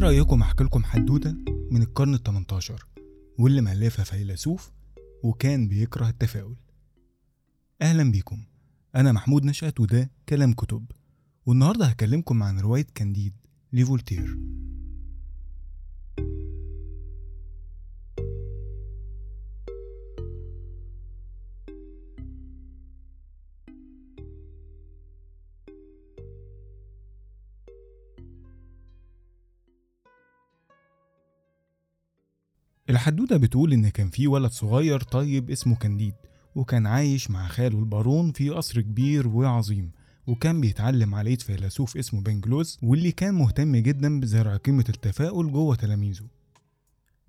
رأيكم أحكي لكم حدوتة من القرن ال 18 واللي مألفها فيلسوف وكان بيكره التفاؤل. أهلا بيكم. أنا محمود نشأت وده كلام كتب. والنهاردة هكلمكم عن رواية كانديد لفولتير. الحدوتة بتقول إن كان في ولد صغير طيب اسمه كانديد وكان عايش مع خاله البارون في قصر كبير وعظيم وكان بيتعلم على ايد فيلسوف اسمه بنجلوس واللي كان مهتم جدا بزرع قيمة التفاؤل جوه تلاميذه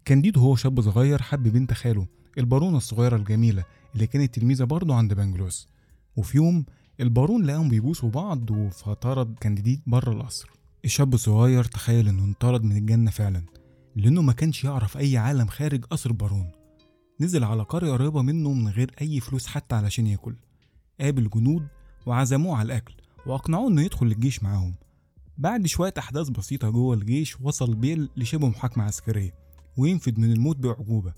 كانديد وهو شاب صغير حب بنت خاله البارونة الصغيرة الجميلة اللي كانت تلميذة برضه عند بنجلوس وفي يوم البارون لقاهم بيبوسوا بعض فطرد كانديد بره القصر. الشاب الصغير تخيل إنه انطرد من الجنة فعلا. لأنه ما كانش يعرف أي عالم خارج قصر البارون. نزل على قرية قريبة منه من غير أي فلوس حتى علشان ياكل. قابل جنود وعزموه على الأكل وأقنعوه إنه يدخل الجيش معاهم. بعد شوية أحداث بسيطة جوه الجيش وصل بيل لشبه محاكمة عسكرية وينفد من الموت بأعجوبة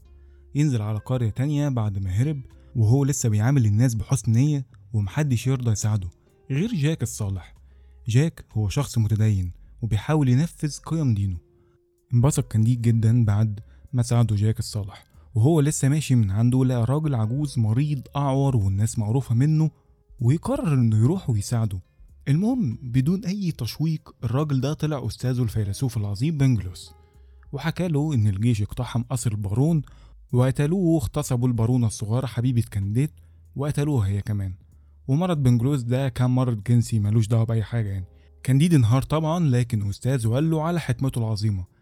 ينزل على قرية تانية بعد ما هرب وهو لسه بيعامل الناس بحسن نية ومحدش يرضى يساعده غير جاك الصالح. جاك هو شخص متدين وبيحاول ينفذ قيم دينه. انبسط كانديد جدا بعد ما ساعده جاك الصالح. وهو لسه ماشي من عنده لقى راجل عجوز مريض أعور والناس معروفة منه ويقرر إنه يروح ويساعده. المهم بدون أي تشويق الراجل ده طلع أستاذه الفيلسوف العظيم بنجلوس وحكى له إن الجيش اقتحم قصر البارون وقتلوه واغتصبوا البارونة الصغيرة حبيبة كانديد وقتلوها هي كمان. ومرض بنجلوس ده كان مرض جنسي ملوش دعوة بأي حاجة يعني. كانديد انهار طبعا لكن أستاذه قال له على حكمته العظيمة.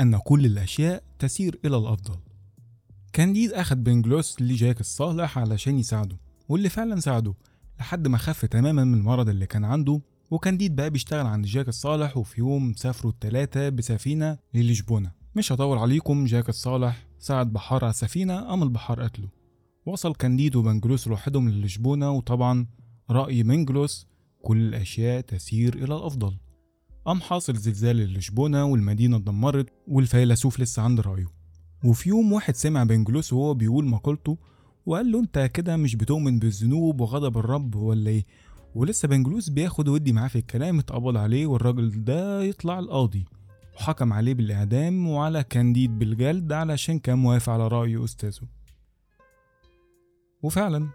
أن كل الأشياء تسير إلى الأفضل. كانديد أخد بنجلوس لجاك الصالح علشان يساعده واللي فعلا ساعده لحد ما خف تماما من المرض اللي كان عنده وكانديد بقى بيشتغل عند جاك الصالح وفي يوم سافروا التلاتة بسفينة للشبونة. مش هطول عليكم جاك الصالح ساعد بحار على السفينة قام البحار قتله. وصل كانديد وبنجلوس لوحدهم للشبونة وطبعا رأي بنجلوس كل الأشياء تسير إلى الأفضل. قام حاصل زلزال لشبونة والمدينة اتدمرت والفيلسوف لسه عند رأيه. وفي يوم واحد سمع بنجلوس وهو بيقول مقولته وقال له أنت كده مش بتؤمن بالذنوب وغضب الرب ولا إيه؟ ولسه بنجلوس بياخد ودي معاه في الكلام اتقبض عليه والراجل ده يطلع القاضي. وحكم عليه بالإعدام وعلى كانديد بالجلد علشان كان موافق على رأي أستاذه. وفعلا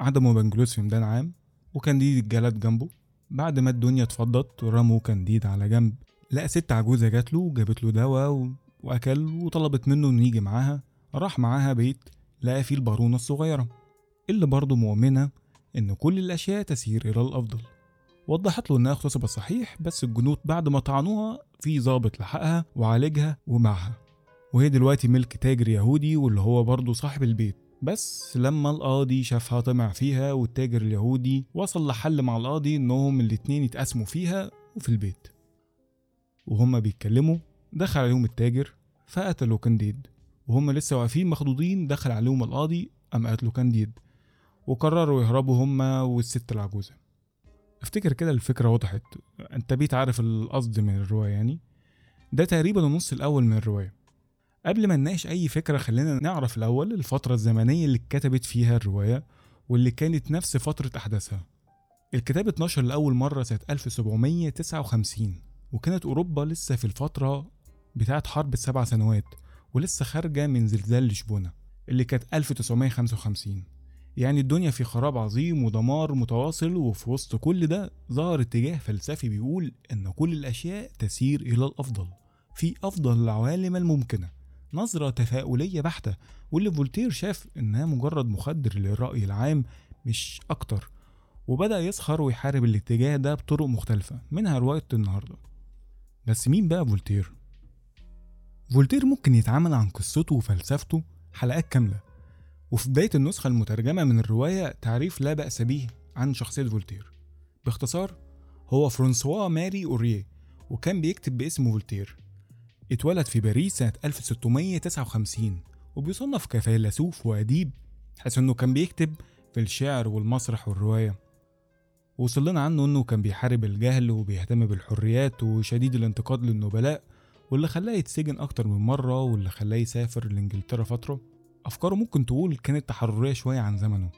عدموا بنجلوس في ميدان عام وكانديد اتجلد جنبه. بعد ما الدنيا اتفضت رموا كانديد على جنب لقى ست عجوزة جات له وجابت له دواء و... وأكل وطلبت منه إنه يجي معاها. راح معاها بيت لقى فيه البارونة الصغيرة اللي برضه مؤمنة إن كل الأشياء تسير إلى الأفضل. وضحت له إنها اغتصبت صحيح بس الجنود بعد ما طعنوها في ضابط لحقها وعالجها ومعها. وهي دلوقتي ملك تاجر يهودي واللي هو برضه صاحب البيت. بس لما القاضي شافها طمع فيها والتاجر اليهودي وصل لحل مع القاضي إنهم الاتنين يتقاسموا فيها وفي البيت. وهما بيتكلموا دخل عليهم التاجر فقتلوا كانديد وهما لسه واقفين مخضوضين دخل عليهم القاضي قام قتلوا كانديد وقرروا يهربوا هما والست العجوزة. افتكر كده الفكرة وضحت. انت بيت عارف القصد من الرواية يعني؟ ده تقريبا النص الأول من الرواية. قبل ما نناقش أي فكرة خلينا نعرف الأول الفترة الزمنية اللي اتكتبت فيها الرواية واللي كانت نفس فترة أحداثها. الكتاب اتنشر لأول مرة سنة 1759 وكانت أوروبا لسه في الفترة بتاعت حرب السبع سنوات ولسه خارجة من زلزال لشبونة اللي كانت 1955 يعني الدنيا في خراب عظيم ودمار متواصل وفي وسط كل ده ظهر اتجاه فلسفي بيقول إن كل الأشياء تسير إلى الأفضل في أفضل العوالم الممكنة. نظرة تفاؤلية بحتة واللي فولتير شاف إنها مجرد مخدر للرأي العام مش أكتر وبدأ يسخر ويحارب الاتجاه ده بطرق مختلفة منها رواية النهاردة. بس مين بقى فولتير؟ فولتير ممكن يتعامل عن قصته وفلسفته حلقات كاملة وفي بداية النسخة المترجمة من الرواية تعريف لا بأس به عن شخصية فولتير. باختصار هو فرانسوا ماري أرويه وكان بيكتب باسم فولتير. اتولد في باريس سنة 1659 وبيصنف كفيلسوف وأديب حيث إنه كان بيكتب في الشعر والمسرح والرواية. وصل لنا عنه إنه كان بيحارب الجهل وبيهتم بالحريات وشديد الانتقاد للنبلاء واللي خلاه يتسجن أكتر من مرة واللي خلاه يسافر لإنجلترا فترة. أفكاره ممكن تقول كانت تحررية شوية عن زمنه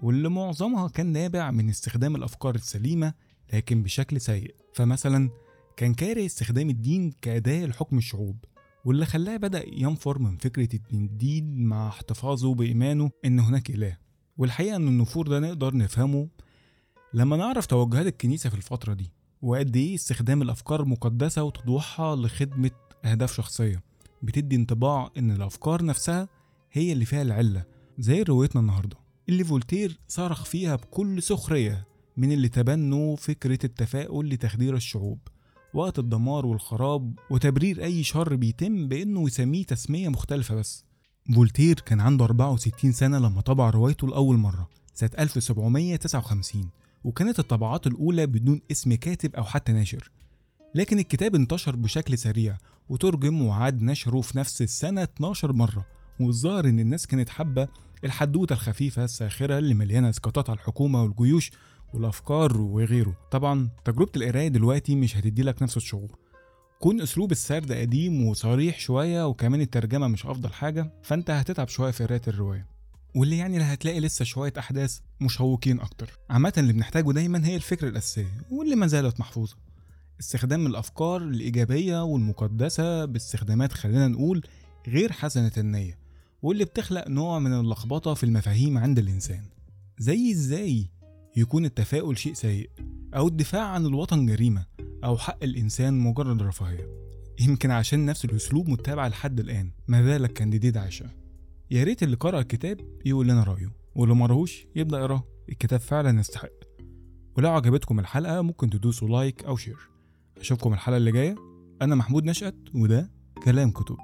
واللي معظمها كان نابع من استخدام الأفكار السليمة لكن بشكل سيء. فمثلا كان كاره استخدام الدين كأداة لحكم الشعوب واللي خلاه بدأ ينفر من فكرة الدين مع احتفاظه بإيمانه إن هناك إله. والحقيقة إن النفور ده نقدر نفهمه لما نعرف توجهات الكنيسة في الفترة دي وقد إيه استخدام الأفكار المقدسة وتضويحها لخدمة أهداف شخصية بتدي انطباع إن الأفكار نفسها هي اللي فيها العلة زي روايتنا النهاردة اللي فولتير صرخ فيها بكل سخرية من اللي تبنوا فكرة التفاؤل لتخدير الشعوب. وقت الدمار والخراب وتبرير أي شر بيتم بإنه يسميه تسمية مختلفة بس. فولتير كان عنده 64 سنة لما طبع روايته لأول مرة سنة 1759 وكانت الطبعات الأولى بدون اسم كاتب أو حتى ناشر. لكن الكتاب انتشر بشكل سريع وترجم وعاد نشره في نفس السنة 12 مرة والظاهر إن الناس كانت حابة الحدوتة الخفيفة الساخرة اللي مليانة اسقاطات على الحكومة والجيوش والأفكار وغيره. طبعا تجربة القراية دلوقتي مش هتدي لك نفس الشعور. كون أسلوب السرد قديم وصريح شوية وكمان الترجمة مش أفضل حاجة فأنت هتتعب شوية في قراية الرواية. واللي يعني هتلاقي لسه شوية أحداث مشوقين أكتر. عامة اللي بنحتاجه دايما هي الفكرة الأساسية واللي ما زالت محفوظة. استخدام الأفكار الإيجابية والمقدسة باستخدامات خلينا نقول غير حسنة النية واللي بتخلق نوع من اللخبطة في المفاهيم عند الإنسان. زي إزاي يكون التفاؤل شيء سيء أو الدفاع عن الوطن جريمة أو حق الإنسان مجرد رفاهية. يمكن عشان نفس الأسلوب متبع لحد الآن. ما بالك كانديديد عاشا يا ريت اللي قرأ الكتاب يقول لنا رأيه. واللي مرهوش يبدأ يقراه الكتاب فعلا يستحق. ولو عجبتكم الحلقة ممكن تدوسوا like أو share. أشوفكم الحلقة اللي جاية. أنا محمود نشأت وده كلام كتب.